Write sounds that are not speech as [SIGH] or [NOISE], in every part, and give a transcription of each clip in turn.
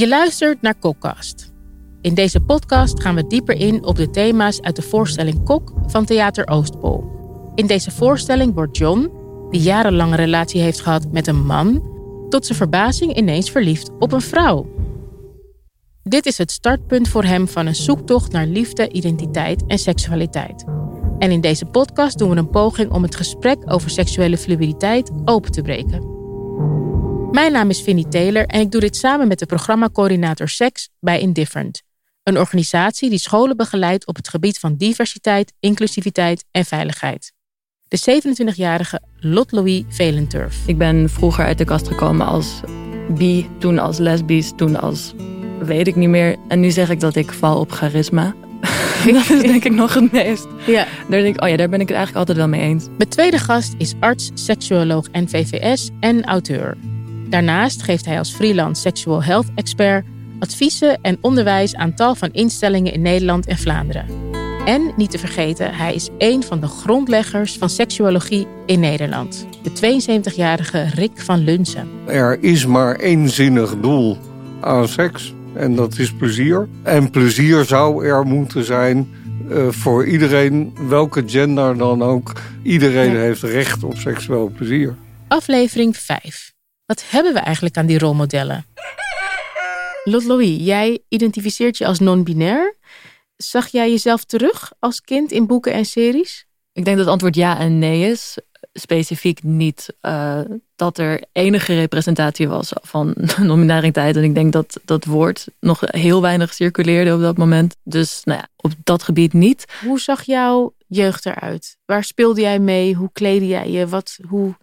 Je luistert naar Kokkast. In deze podcast gaan we dieper in op de thema's uit de voorstelling Kok van Theater Oostpol. In deze voorstelling wordt John, die jarenlang een relatie heeft gehad met een man, tot zijn verbazing ineens verliefd op een vrouw. Dit is het startpunt voor hem van een zoektocht naar liefde, identiteit en seksualiteit. En in deze podcast doen we een poging om het gesprek over seksuele fluiditeit open te breken. Mijn naam is Vinnie Taylor en ik doe dit samen met de programmacoördinator Seks bij Indifferent. Een organisatie die scholen begeleidt op het gebied van diversiteit, inclusiviteit en veiligheid. De 27-jarige Lot Louis Velenturf. Ik ben vroeger uit de kast gekomen als bi, toen als lesbisch, toen als weet ik niet meer. En nu zeg ik dat ik val op charisma. [LAUGHS] dat is denk ik nog het meest. Ja. Daar denk ik, oh ja, daar ben ik het eigenlijk altijd wel mee eens. Mijn tweede gast is arts, seksuoloog en VVS en auteur. Daarnaast geeft hij als freelance sexual health expert adviezen en onderwijs aan tal van instellingen in Nederland en Vlaanderen. En niet te vergeten, hij is een van de grondleggers van seksuologie in Nederland. De 72-jarige Rick van Lunsen. Er is maar één zinnig doel aan seks en dat is plezier. En plezier zou er moeten zijn uh, voor iedereen, welke gender dan ook. Iedereen Ja. heeft recht op seksueel plezier. Aflevering 5. Wat hebben we eigenlijk aan die rolmodellen? Lot Louis, jij identificeert je als non-binair. Zag jij jezelf terug als kind in boeken en series? Ik denk dat het antwoord ja en nee is. Specifiek niet eh, dat er enige representatie was van [LAUGHS] nominariteit. En ik denk dat dat woord nog heel weinig circuleerde op dat moment. Dus nou ja, op dat gebied niet. Hoe zag jouw jeugd eruit? Waar speelde jij mee? Hoe kleedde jij je? Wat, hoe,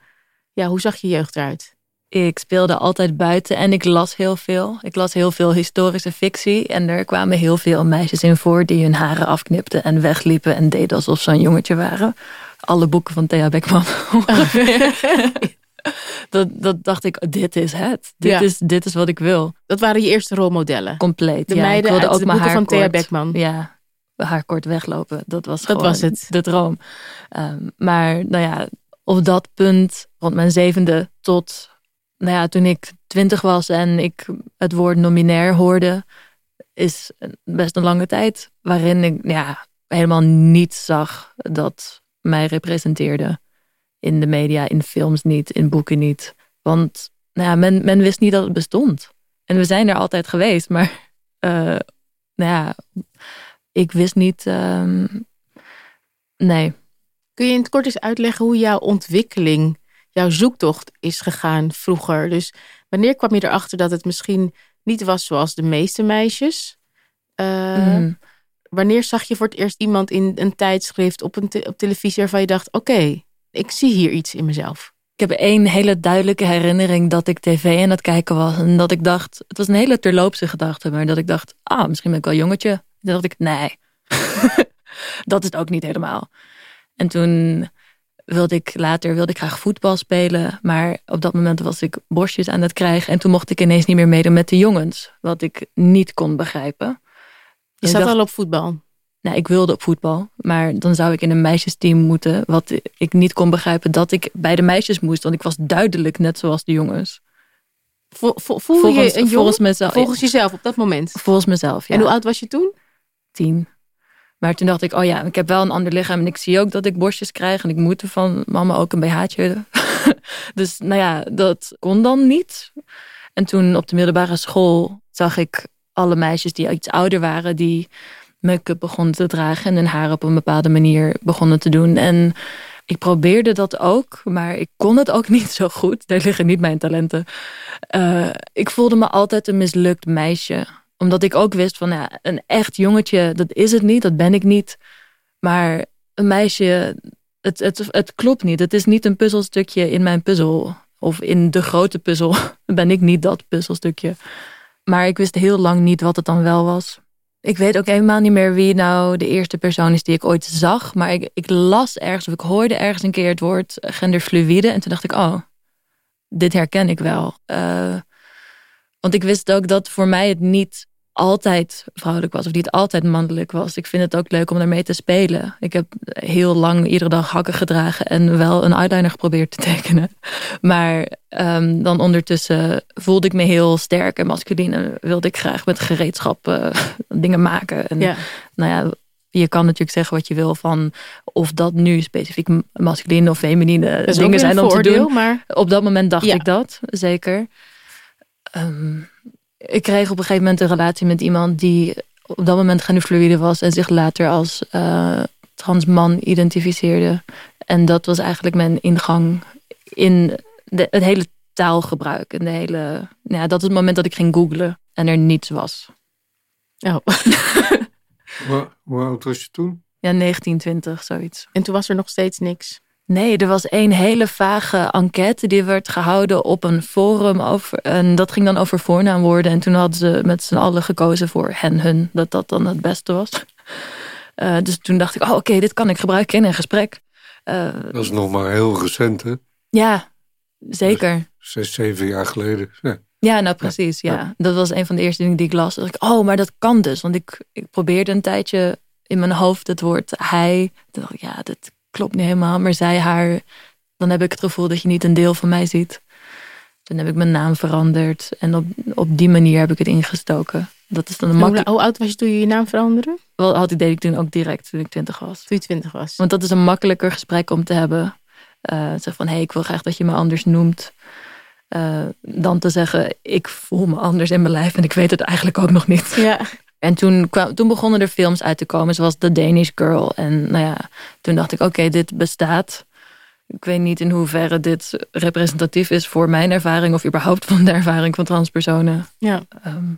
ja, hoe zag je jeugd eruit? Ik speelde altijd buiten en ik las heel veel. Ik las heel veel historische fictie. En er kwamen heel veel meisjes in voor die hun haren afknipten en wegliepen en deden alsof ze een jongetje waren. Alle boeken van Thea Beckman [LAUGHS] [LAUGHS] dat, dat dacht ik, dit is het. Dit, Ja. is, dit is wat ik wil. Dat waren je eerste rolmodellen. Compleet. De ja. meiden ik wilde uit ook de mijn boeken haar van Thea kort. Beckman. Ja, haar kort weglopen. Dat was Dat was het. de droom. Ehm, maar nou ja, op dat punt, rond mijn zevende tot nou ja, toen ik twintig was en ik het woord nominair hoorde, is best een lange tijd waarin ik ja, helemaal niet zag dat mij representeerde. In de media, in films niet, in boeken niet. Want nou ja, men, men wist niet dat het bestond. En we zijn er altijd geweest, maar [LAUGHS] eh, nou ja, ik wist niet. ehm, nee. Kun je in het kort eens uitleggen hoe jouw ontwikkeling, jouw zoektocht is gegaan vroeger? Dus wanneer kwam je erachter dat het misschien niet was zoals de meeste meisjes? Eh, Mhm. Wanneer zag je voor het eerst iemand in een tijdschrift op, een te- op televisie waarvan je dacht: oké, ik zie hier iets in mezelf? Ik heb één hele duidelijke herinnering dat ik tv aan het kijken was. En dat ik dacht, het was een hele terloopse gedachte. Maar dat ik dacht, ah, misschien ben ik wel jongetje. En toen dacht ik, nee, [LAUGHS] dat is het ook niet helemaal. En toen wilde ik later wilde ik graag voetbal spelen. Maar op dat moment was ik borstjes aan het krijgen. En toen mocht ik ineens niet meer meedoen met de jongens. Wat ik niet kon begrijpen. Je Dus ik zat dacht, al op voetbal. nou, ik wilde op voetbal, maar dan zou ik in een meisjesteam moeten. Wat ik niet kon begrijpen dat ik bij de meisjes moest, want ik was duidelijk net zoals de jongens. Vo- vo- Voel volgens, je een volgens mezelf. volgens jezelf op dat moment? volgens mezelf, ja. En hoe oud was je toen? Tien. Maar toen dacht ik, oh ja, ik heb wel een ander lichaam en ik zie ook dat ik borstjes krijg en ik moet er van mama ook een BH'tje. [LAUGHS] dus nou ja, dat kon dan niet. En toen op de middelbare school zag ik alle meisjes die iets ouder waren, die make-up begonnen te dragen en hun haar op een bepaalde manier begonnen te doen. En ik probeerde dat ook, maar ik kon het ook [LAUGHS] niet zo goed. Daar liggen niet mijn talenten. Eh, ik voelde me altijd een mislukt meisje. Omdat ik ook wist van ja, een echt jongetje, dat is het niet, dat ben ik niet. Maar een meisje, het, het, het klopt niet. Het is niet een puzzelstukje in mijn puzzel. Of in de grote puzzel [LAUGHS] ben ik niet dat puzzelstukje. Maar ik wist heel lang niet wat het dan wel was. Ik weet ook helemaal niet meer wie nou de eerste persoon is die ik ooit zag. Maar ik, ik las ergens of ik hoorde ergens een keer het woord genderfluïde. En toen dacht ik, oh, dit herken ik wel. Eh, want ik wist ook dat voor mij het niet altijd vrouwelijk was of niet altijd mannelijk was. Ik vind het ook leuk om daarmee te spelen. Ik heb heel lang iedere dag hakken gedragen en wel een eyeliner geprobeerd te tekenen. [LAUGHS] Maar um, dan ondertussen voelde ik me heel sterk en masculine. Wilde ik graag met gereedschap uh, [LAUGHS] dingen maken. En, Ja. Nou ja, je kan natuurlijk zeggen wat je wil van of dat nu specifiek masculine of feminine dingen zijn om te doen. maar Op dat moment dacht Ja. ik dat, zeker. Ehm, ik kreeg op een gegeven moment een relatie met iemand die op dat moment genderfluide was en zich later als eh, trans man identificeerde. En dat was eigenlijk mijn ingang in de, het hele taalgebruik. En de hele, nou ja, dat is het moment dat ik ging googlen en er niets was. oh. [LAUGHS] Hoe, hoe oud was je toen? Ja, 1920, zoiets. en toen was er nog steeds niks. Nee, er was één hele vage enquête die werd gehouden op een forum. Over, en dat ging dan over voornaamwoorden. En toen hadden ze met z'n allen gekozen voor hen, hun. Dat dat dan het beste was. Eh, dus toen dacht ik, oh oké, dit kan ik gebruiken in een gesprek. Eh, Dat is nog maar heel recent, hè? ja, zeker. Zes, zeven jaar geleden. Ja. Ja, nou precies. Ja. Dat was een van de eerste dingen die ik las. Dat ik, oh, maar dat kan dus. Want ik, ik probeerde een tijdje in mijn hoofd het woord hij. Dacht ik, ja, dat klopt niet helemaal. Maar zij, haar, dan heb ik het gevoel dat je niet een deel van mij ziet. Toen heb ik mijn naam veranderd. En op, op die manier heb ik het ingestoken. Dat is dan een makkelijk. hoe oud was je toen je je naam veranderde? Wel had ik deed ik toen ook direct toen ik twintig was. Toen je twintig was. Want dat is een makkelijker gesprek om te hebben. Eh zeg van, hé, hey, ik wil graag dat je me anders noemt. Eh, dan te zeggen, ik voel me anders in mijn lijf en ik weet het eigenlijk ook nog niet. Ja. [LAUGHS] En toen, kwam, toen begonnen er films uit te komen, zoals The Danish Girl. En nou ja, toen dacht ik, oké, dit bestaat. Ik weet niet in hoeverre dit representatief is voor mijn ervaring... of überhaupt van de ervaring van transpersonen. ja. Ehm,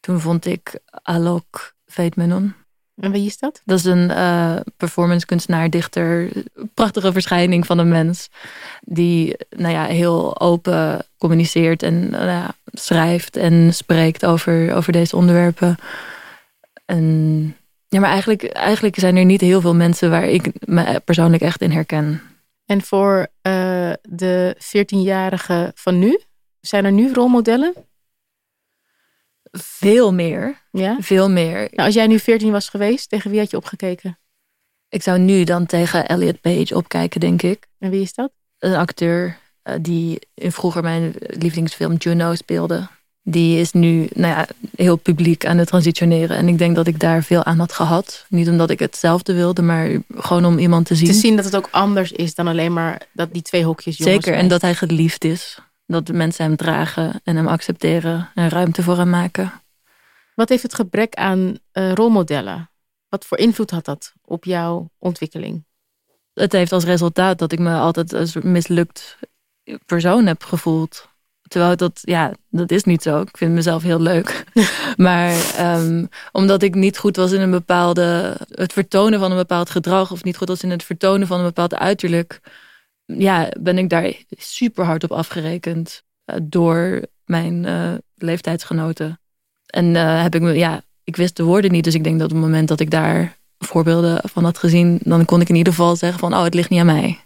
toen vond ik Alok Veetmenon. En wie is dat? Dat is een eh performance kunstenaar, dichter, prachtige verschijning van een mens. Die nou ja, heel open communiceert en nou ja, schrijft en spreekt over, over deze onderwerpen. En, ja, maar eigenlijk, eigenlijk zijn er niet heel veel mensen waar ik me persoonlijk echt in herken. En voor eh, de 14-jarige van nu? Zijn er nu rolmodellen? Veel meer, Ja. veel meer. Nou, als jij nu 14 was geweest, tegen wie had je opgekeken? Ik zou nu dan tegen Elliot Page opkijken, denk ik. En wie is dat? een acteur eh, die in vroeger mijn lievelingsfilm Juno speelde. Die is nu nou ja, heel publiek aan het transitioneren. En ik denk dat ik daar veel aan had gehad. Niet omdat ik hetzelfde wilde, maar gewoon om iemand te zien. Te zien dat het ook anders is dan alleen maar dat die twee hokjes jongens Zeker, en dat hij geliefd is. Dat de mensen hem dragen en hem accepteren en ruimte voor hem maken. Wat heeft het gebrek aan eh, rolmodellen? Wat voor invloed had dat op jouw ontwikkeling? Het heeft als resultaat dat ik me altijd als mislukt persoon heb gevoeld. Terwijl dat, ja, dat is niet zo. Ik vind mezelf heel leuk. [LAUGHS] maar ehm, omdat ik niet goed was in een bepaalde, het vertonen van een bepaald gedrag, of niet goed was in het vertonen van een bepaald uiterlijk, ja, ben ik daar super hard op afgerekend eh, door mijn eh, leeftijdsgenoten. En eh, heb ik me, ja, ik wist de woorden niet, dus ik denk dat op het moment dat ik daar voorbeelden van had gezien, dan kon ik in ieder geval zeggen van, oh, het ligt niet aan mij.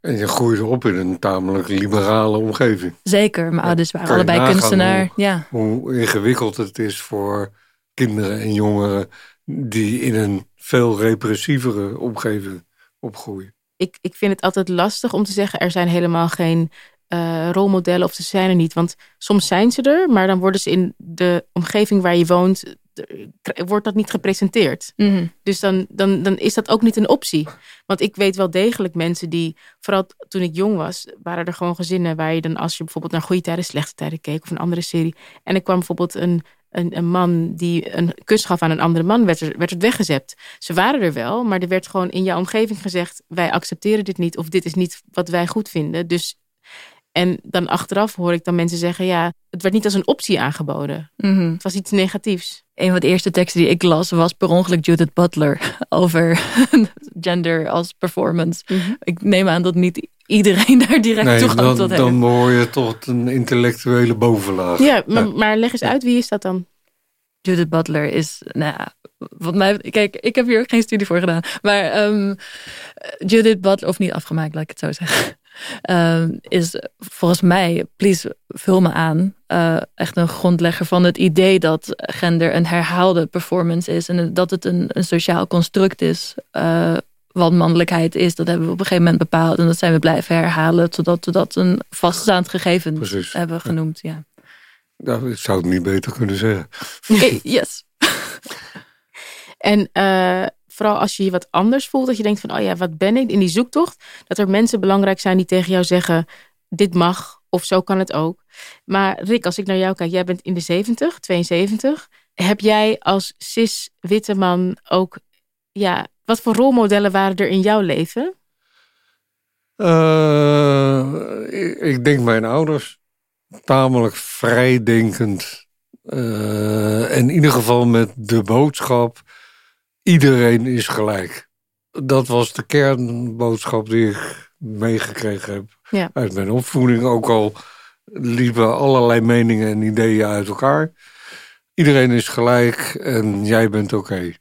En je groeide op in een tamelijk liberale omgeving. Zeker, mijn ouders waren allebei kunstenaar. hoe- Ja, Hoe ingewikkeld het is voor kinderen en jongeren die in een veel repressievere omgeving opgroeien. Ik, ik vind het altijd lastig om te zeggen, er zijn helemaal geen eh, rolmodellen of ze zijn er niet. Want soms zijn ze er, maar dan worden ze in de omgeving waar je woont, eh, wordt dat niet gepresenteerd. Mhm. Dus dan, dan, dan is dat ook niet een optie. Want ik weet wel degelijk mensen die, vooral toen ik jong was, waren er gewoon gezinnen waar je dan, als je bijvoorbeeld naar goede tijden, slechte tijden keek of een andere serie. En er kwam bijvoorbeeld een, een, een man die een kus gaf aan een andere man, werd, er, werd het weggezept. Ze waren er wel, maar er werd gewoon in jouw omgeving gezegd: wij accepteren dit niet of dit is niet wat wij goed vinden. Dus. En dan achteraf hoor ik dan mensen zeggen: ja, het werd niet als een optie aangeboden. Mhm. Het was iets negatiefs. Een van de eerste teksten die ik las was per ongeluk Judith Butler [LAUGHS] over gender als performance. Ik neem aan dat niet iedereen [LAUGHS] daar direct Nee, toegang dan, tot heeft. dan behoor je tot een intellectuele bovenlaag. Ja, maar, maar leg eens uit, wie is dat dan? Judith Butler is, nou ja, wat mij, kijk, ik heb hier ook geen studie voor gedaan. Maar ehm, Judith Butler, of niet afgemaakt, laat ik het zo zeggen. [LAUGHS] ehm, is volgens mij, please vul me aan, uh, echt een grondlegger van het idee dat gender een herhaalde performance is en dat het een, een sociaal construct is. Uh, wat mannelijkheid is, dat hebben we op een gegeven moment bepaald en dat zijn we blijven herhalen totdat we dat een vaststaand gegeven Precies. hebben genoemd. Ja. Ja. ik zou het niet beter kunnen zeggen. [LAUGHS] yes. en uh, vooral als je je wat anders voelt, dat je denkt van, oh ja, wat ben ik in die zoektocht, dat er mensen belangrijk zijn die tegen jou zeggen, dit mag of zo kan het ook. Maar Rick, als ik naar jou kijk, jij bent in de 70, 72. Heb jij als cis witte man ook, ja, wat voor rolmodellen waren er in jouw leven? Uh, ik denk mijn ouders. Tamelijk vrijdenkend. Uh, in ieder geval met de boodschap iedereen is gelijk. Dat was de kernboodschap die ik meegekregen heb ja. uit mijn opvoeding. Ook al liepen allerlei meningen en ideeën uit elkaar. Iedereen is gelijk en jij bent oké.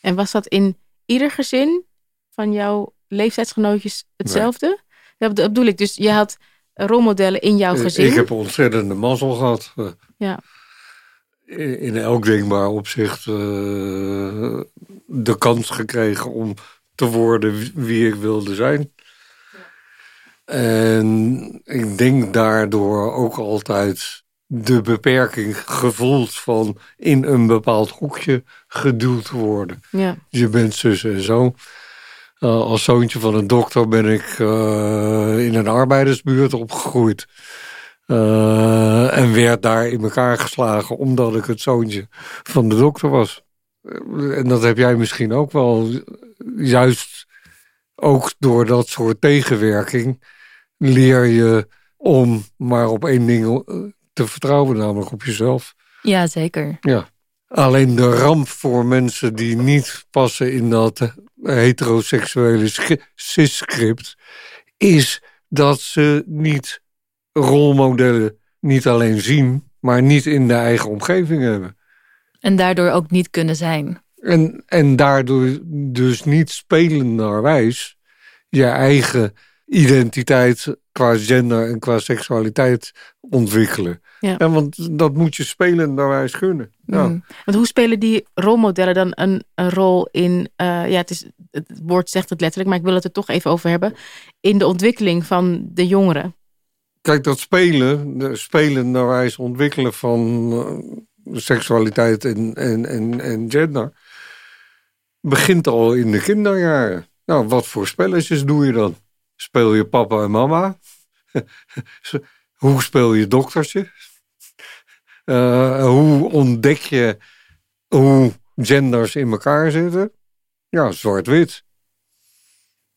En was dat in ieder gezin van jouw leeftijdsgenootjes hetzelfde? Nee. Dat bedoel ik. Dus je had rolmodellen in jouw gezin. Ik heb ontzettende mazzel gehad. Ja in elk denkbaar opzicht uh, de kans gekregen om te worden wie ik wilde zijn. En ik denk daardoor ook altijd de beperking gevoeld van in een bepaald hoekje geduwd te worden. Ja. Je bent zus en zo. Uh, als zoontje van een dokter ben ik uh, in een arbeidersbuurt opgegroeid. Uh, en werd daar in elkaar geslagen omdat ik het zoontje van de dokter was. En dat heb jij misschien ook wel. Juist ook door dat soort tegenwerking leer je om maar op één ding te vertrouwen, namelijk op jezelf. Ja, zeker. Ja. Alleen de ramp voor mensen die niet passen in dat heteroseksuele cis-script... is dat ze niet rolmodellen niet alleen zien, maar niet in de eigen omgeving hebben. En daardoor ook niet kunnen zijn. En, en daardoor dus niet spelenderwijs je eigen identiteit qua gender en qua seksualiteit ontwikkelen. Ja. En want dat moet je spelenderwijs gunnen. Ja. Mm. Want hoe spelen die rolmodellen dan een, een rol in, uh, ja het, is, het woord zegt het letterlijk, maar ik wil het er toch even over hebben, in de ontwikkeling van de jongeren? Kijk, dat spelen, de spelenderwijs ontwikkelen van uh, seksualiteit en, en, en, en gender, begint al in de kinderjaren. Nou, wat voor spelletjes doe je dan? Speel je papa en mama? [LAUGHS] hoe speel je doktertje? Uh, hoe ontdek je hoe genders in elkaar zitten? Ja, zwart-wit.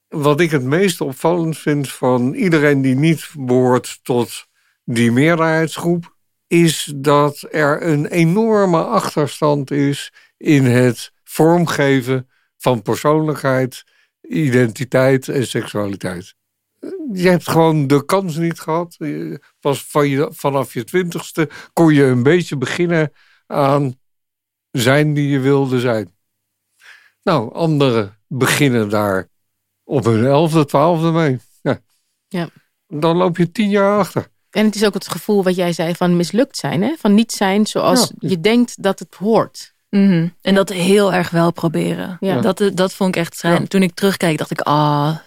Wat ik het meest opvallend vind van iedereen die niet behoort tot die meerderheidsgroep, is dat er een enorme achterstand is in het vormgeven van persoonlijkheid, identiteit en seksualiteit. Je hebt gewoon de kans niet gehad. Pas van je, vanaf je twintigste kon je een beetje beginnen aan zijn die je wilde zijn. Nou, anderen beginnen daar op hun elfde, twaalfde mee. Ja. ja. Dan loop je tien jaar achter. En het is ook het gevoel wat jij zei van mislukt zijn. Hè? Van niet zijn zoals ja. je denkt dat het hoort. Mm -hmm. En dat heel erg wel proberen. Ja. Dat, dat vond ik echt schrijnend. Toen ik terugkijk dacht ik, ah,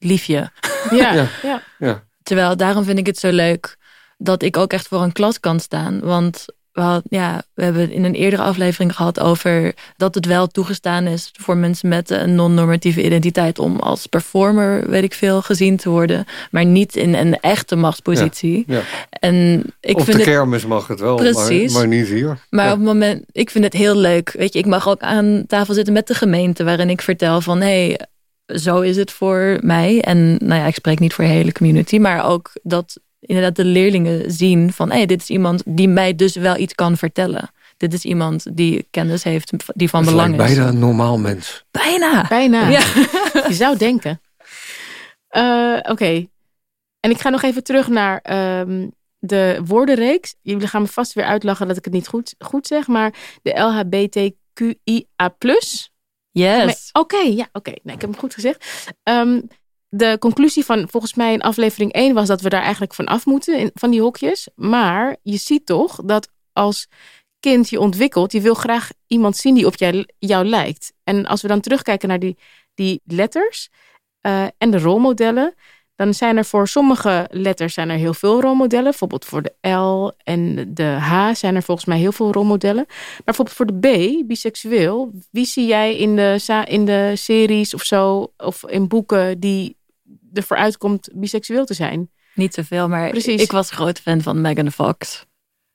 liefje. Ja. Ja. ja. ja. Terwijl daarom vind ik het zo leuk dat ik ook echt voor een klas kan staan. Want we, had, ja, we hebben in een eerdere aflevering gehad over dat het wel toegestaan is voor mensen met een non-normatieve identiteit om als performer, weet ik veel, gezien te worden. Maar niet in een echte machtspositie. Ja, ja. En ik op vind de het, kermis mag het wel, Precies. Maar, maar niet hier. maar Ja. op het moment, ik vind het heel leuk. Weet je, ik mag ook aan tafel zitten met de gemeente waarin ik vertel van hé, hey, zo is het voor mij. En nou ja, ik spreek niet voor de hele community, maar ook dat inderdaad de leerlingen zien van hé, hey, dit is iemand die mij dus wel iets kan vertellen. Dit is iemand die kennis heeft die van belang lijkt is. bijna een normaal mens. Bijna. Bijna. Ja. [LAUGHS] Je zou denken. Eh, Oké. En ik ga nog even terug naar ehm, de woordenreeks. Jullie gaan me vast weer uitlachen dat ik het niet goed, goed zeg. Maar de LHBTQIA+. Yes. Oké, ja, oké. Nee, ik heb hem goed gezegd. Ehm, de conclusie van volgens mij in aflevering 1 was dat we daar eigenlijk van af moeten, van die hokjes. Maar je ziet toch dat als kind je ontwikkelt, je wil graag iemand zien die op jou, jou lijkt. En als we dan terugkijken naar die, die letters uh, en de rolmodellen, dan zijn er voor sommige letters zijn er heel veel rolmodellen. Bijvoorbeeld voor de L en de H zijn er volgens mij heel veel rolmodellen. Maar bijvoorbeeld voor de B, biseksueel, wie zie jij in de, in de series of zo, of in boeken die ervoor uitkomt biseksueel te zijn? Niet zoveel, maar Precies. ik was groot fan van Megan Fox.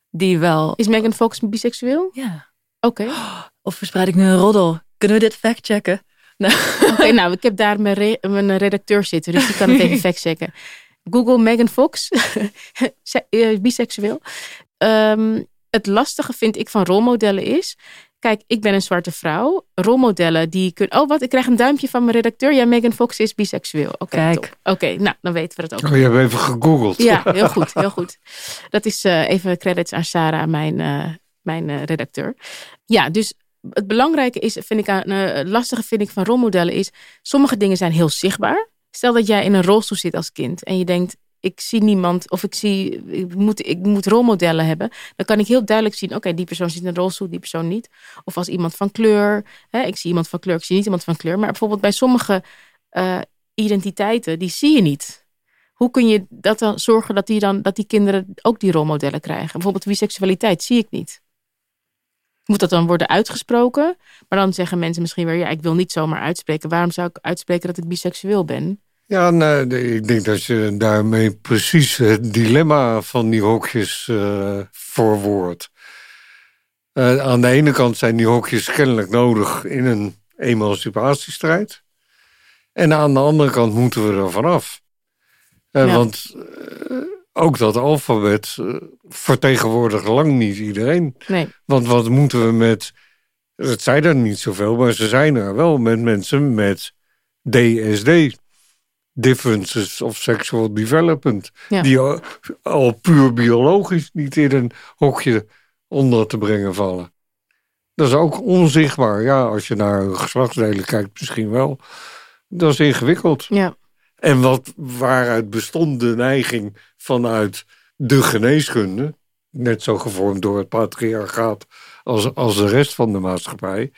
Die wel. Is Megan Fox biseksueel? Ja. Oké. [GASPS] Of verspreid ik nu een roddel? Kunnen we dit factchecken? Nou. Oké, nou, ik heb daar mijn, mijn redacteur zitten, dus die kan het even [LAUGHS] factchecken. Google Megan Fox, [LAUGHS] eh, biseksueel. Ehm, het lastige vind ik van rolmodellen is. Kijk, ik ben een zwarte vrouw. Rolmodellen die kunnen. Oh, wat? Ik krijg een duimpje van mijn redacteur. Ja, Megan Fox is biseksueel. Oké, Kijk. Oké, nou, dan weten we dat ook. Oh, je hebt even gegoogeld. Ja, [LAUGHS] heel goed, heel goed. Dat is uh, even credits aan Sarah, mijn, uh, mijn redacteur. Ja, dus het belangrijke is, vind ik, aan, uh, lastige vind ik van rolmodellen is, sommige dingen zijn heel zichtbaar. Stel dat jij in een rolstoel zit als kind en je denkt, ik zie niemand of ik zie, ik moet, ik moet rolmodellen hebben. Dan kan ik heel duidelijk zien, oké, die persoon zit in een rolstoel, die persoon niet. Of als iemand van kleur, hè, ik zie iemand van kleur, ik zie niet iemand van kleur. Maar bijvoorbeeld bij sommige uh, identiteiten, die zie je niet. Hoe kun je dat dan zorgen dat die, dan, dat die kinderen ook die rolmodellen krijgen? Bijvoorbeeld biseksualiteit zie ik niet moet dat dan worden uitgesproken? Maar dan zeggen mensen misschien weer, ja, ik wil niet zomaar uitspreken. Waarom zou ik uitspreken dat ik biseksueel ben? Ja, ik denk dat je daarmee precies het dilemma van die hokjes uh, verwoordt. Uh, aan de ene kant zijn die hokjes kennelijk nodig in een emancipatiestrijd. En aan de andere kant moeten we er vanaf. Uh, ja. Want ook dat alfabet uh, vertegenwoordigt lang niet iedereen. Nee. Want wat moeten we met. Het zijn er niet zoveel, maar ze zijn er wel met mensen met DSD. Differences of Sexual Development. Die al, al, puur biologisch niet in een hokje onder te brengen vallen. Dat is ook onzichtbaar. Ja, als je naar geslachtsdelen kijkt, misschien wel. Dat is ingewikkeld. Ja. En wat, waaruit bestond de neiging vanuit de geneeskunde, net zo gevormd door het patriarchaat als, als de rest van de maatschappij.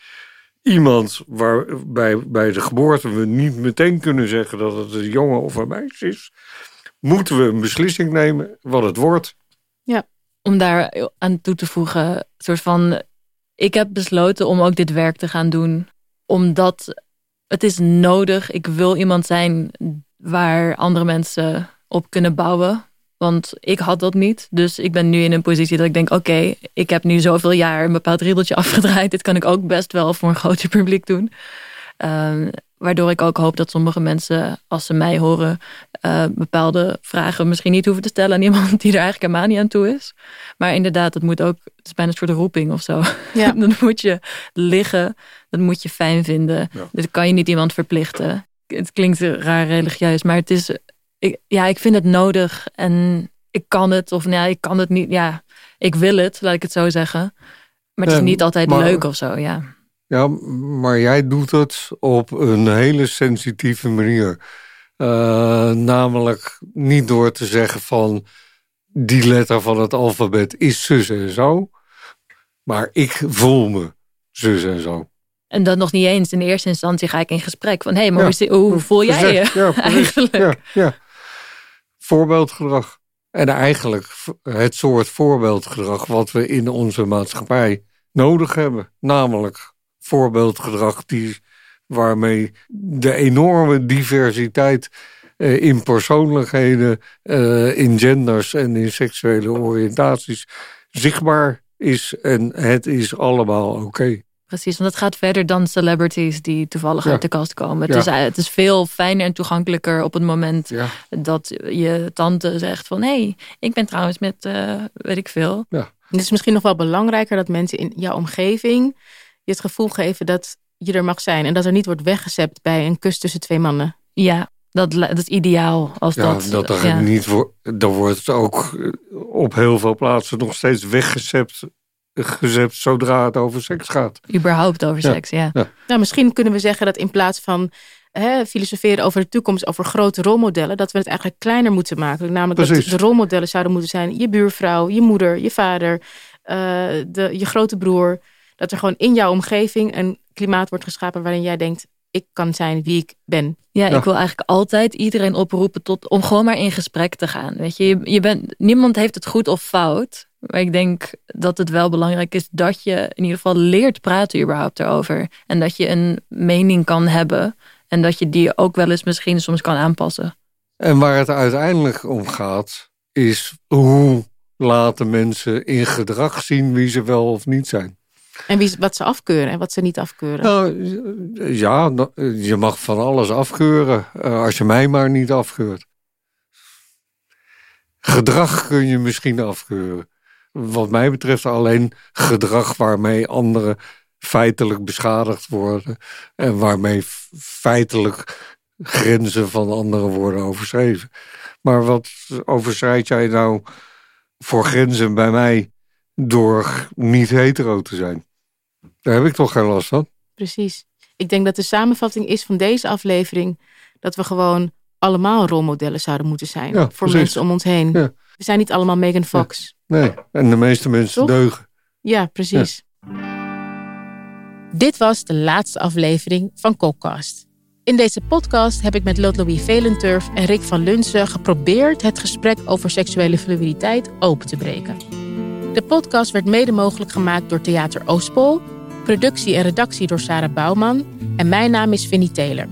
Iemand waarbij bij de geboorte we niet meteen kunnen zeggen dat het een jongen of een meisje is, moeten we een beslissing nemen wat het wordt. Ja, om daar aan toe te voegen, soort van, ik heb besloten om ook dit werk te gaan doen, omdat het is nodig. Ik wil iemand zijn waar andere mensen op kunnen bouwen. Want ik had dat niet. Dus ik ben nu in een positie dat ik denk... oké, ik heb nu zoveel jaar een bepaald riedeltje [LAUGHS] afgedraaid. Dit kan ik ook best wel voor een groter publiek doen. Uh, waardoor ik ook hoop dat sommige mensen, als ze mij horen... Uh, bepaalde vragen misschien niet hoeven te stellen aan [LAUGHS] iemand... die er eigenlijk helemaal niet aan toe is. Maar inderdaad, het moet ook... Het is bijna een soort roeping of zo. Ja. [LAUGHS] dan moet je liggen. Dat moet je fijn vinden. Ja. Dat kan je niet iemand verplichten het klinkt raar religieus, maar het is, ik, ja, ik vind het nodig en ik kan het of nee, ik kan het niet. Ja, ik wil het, laat ik het zo zeggen. Maar het is niet altijd leuk of zo, ja. Ja, maar jij doet het op een hele sensitieve manier. Uh, namelijk niet door te zeggen van die letter van het alfabet is zus en zo. Maar ik voel me zus en zo. En dan nog niet eens. In eerste instantie ga ik in gesprek van... hé, hey, maar hoe, voel jij je ja, [LAUGHS] eigenlijk? Ja, ja. Voorbeeldgedrag. En eigenlijk het soort voorbeeldgedrag... wat we in onze maatschappij nodig hebben. Namelijk voorbeeldgedrag die, waarmee de enorme diversiteit... Eh, in persoonlijkheden, eh, in genders en in seksuele oriëntaties zichtbaar is. En het is allemaal oké. Precies, want het gaat verder dan celebrities die toevallig uit de kast komen. Het, is, eh, het is veel fijner en toegankelijker op het moment dat je tante zegt van... hé, hey, ik ben trouwens met, uh, weet ik veel. Ja. Het is misschien nog wel belangrijker dat mensen in jouw omgeving... je het gevoel geven dat je er mag zijn. En dat er niet wordt weggezept bij een kus tussen twee mannen. Ja, dat, dat is ideaal. Als ja, dat, dat er niet wordt, dan wordt het ook op heel veel plaatsen nog steeds weggezept gezet zodra het over seks gaat. Überhaupt over seks, ja. ja. Nou, misschien kunnen we zeggen dat in plaats van hè, filosoferen over de toekomst, over grote rolmodellen, dat we het eigenlijk kleiner moeten maken. Namelijk Precies. dat de rolmodellen zouden moeten zijn je buurvrouw, je moeder, je vader, eh, de, je grote broer. Dat er gewoon in jouw omgeving een klimaat wordt geschapen waarin jij denkt, ik kan zijn wie ik ben. Ja, Ja. ik wil eigenlijk altijd iedereen oproepen tot, om gewoon maar in gesprek te gaan. Weet je, je, je bent, niemand heeft het goed of fout. Maar ik denk dat het wel belangrijk is dat je in ieder geval leert praten überhaupt erover. En dat je een mening kan hebben. En dat je die ook wel eens misschien soms kan aanpassen. En waar het uiteindelijk om gaat, is hoe laten mensen in gedrag zien wie ze wel of niet zijn. En wie, wat ze afkeuren en wat ze niet afkeuren. Nou, ja, je mag van alles afkeuren, eh, als je mij maar niet afkeurt. Gedrag kun je misschien afkeuren. Wat mij betreft alleen gedrag waarmee anderen feitelijk beschadigd worden. En waarmee feitelijk grenzen van anderen worden overschreven. Maar wat overschrijd jij nou voor grenzen bij mij door niet hetero te zijn? Daar heb ik toch geen last van. Precies. Ik denk dat de samenvatting is van deze aflevering dat we gewoon allemaal rolmodellen zouden moeten zijn Ja, voor precies. mensen om ons heen. Ja. We zijn niet allemaal Megan Fox. Nee, en de meeste mensen Toch? deugen. Ja, precies. Dit was de laatste aflevering van Cockcast. In deze podcast heb ik met Lot Louis Velenturf en Rick van Lunsen geprobeerd het gesprek over seksuele fluiditeit open te breken. De podcast werd mede mogelijk gemaakt door Theater Oostpol, productie en redactie door Sarah Bouwman en mijn naam is Vinnie Taylor.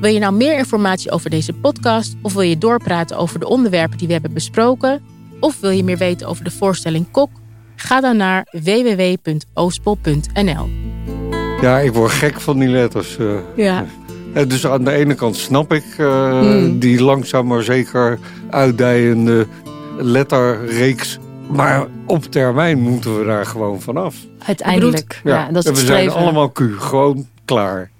Wil je nou meer informatie over deze podcast of wil je doorpraten over de onderwerpen die we hebben besproken? Of wil je meer weten over de voorstelling Kok? Ga dan naar www.oostpol.nl. Ja, ik word gek van die letters. eh. Ja. Eh, Dus aan de ene kant snap ik eh, Hmm. die langzaam maar zeker uitdijende letterreeks. Maar op termijn moeten we daar gewoon vanaf. Uiteindelijk. Ja, dat is en het we zijn allemaal Q, gewoon klaar.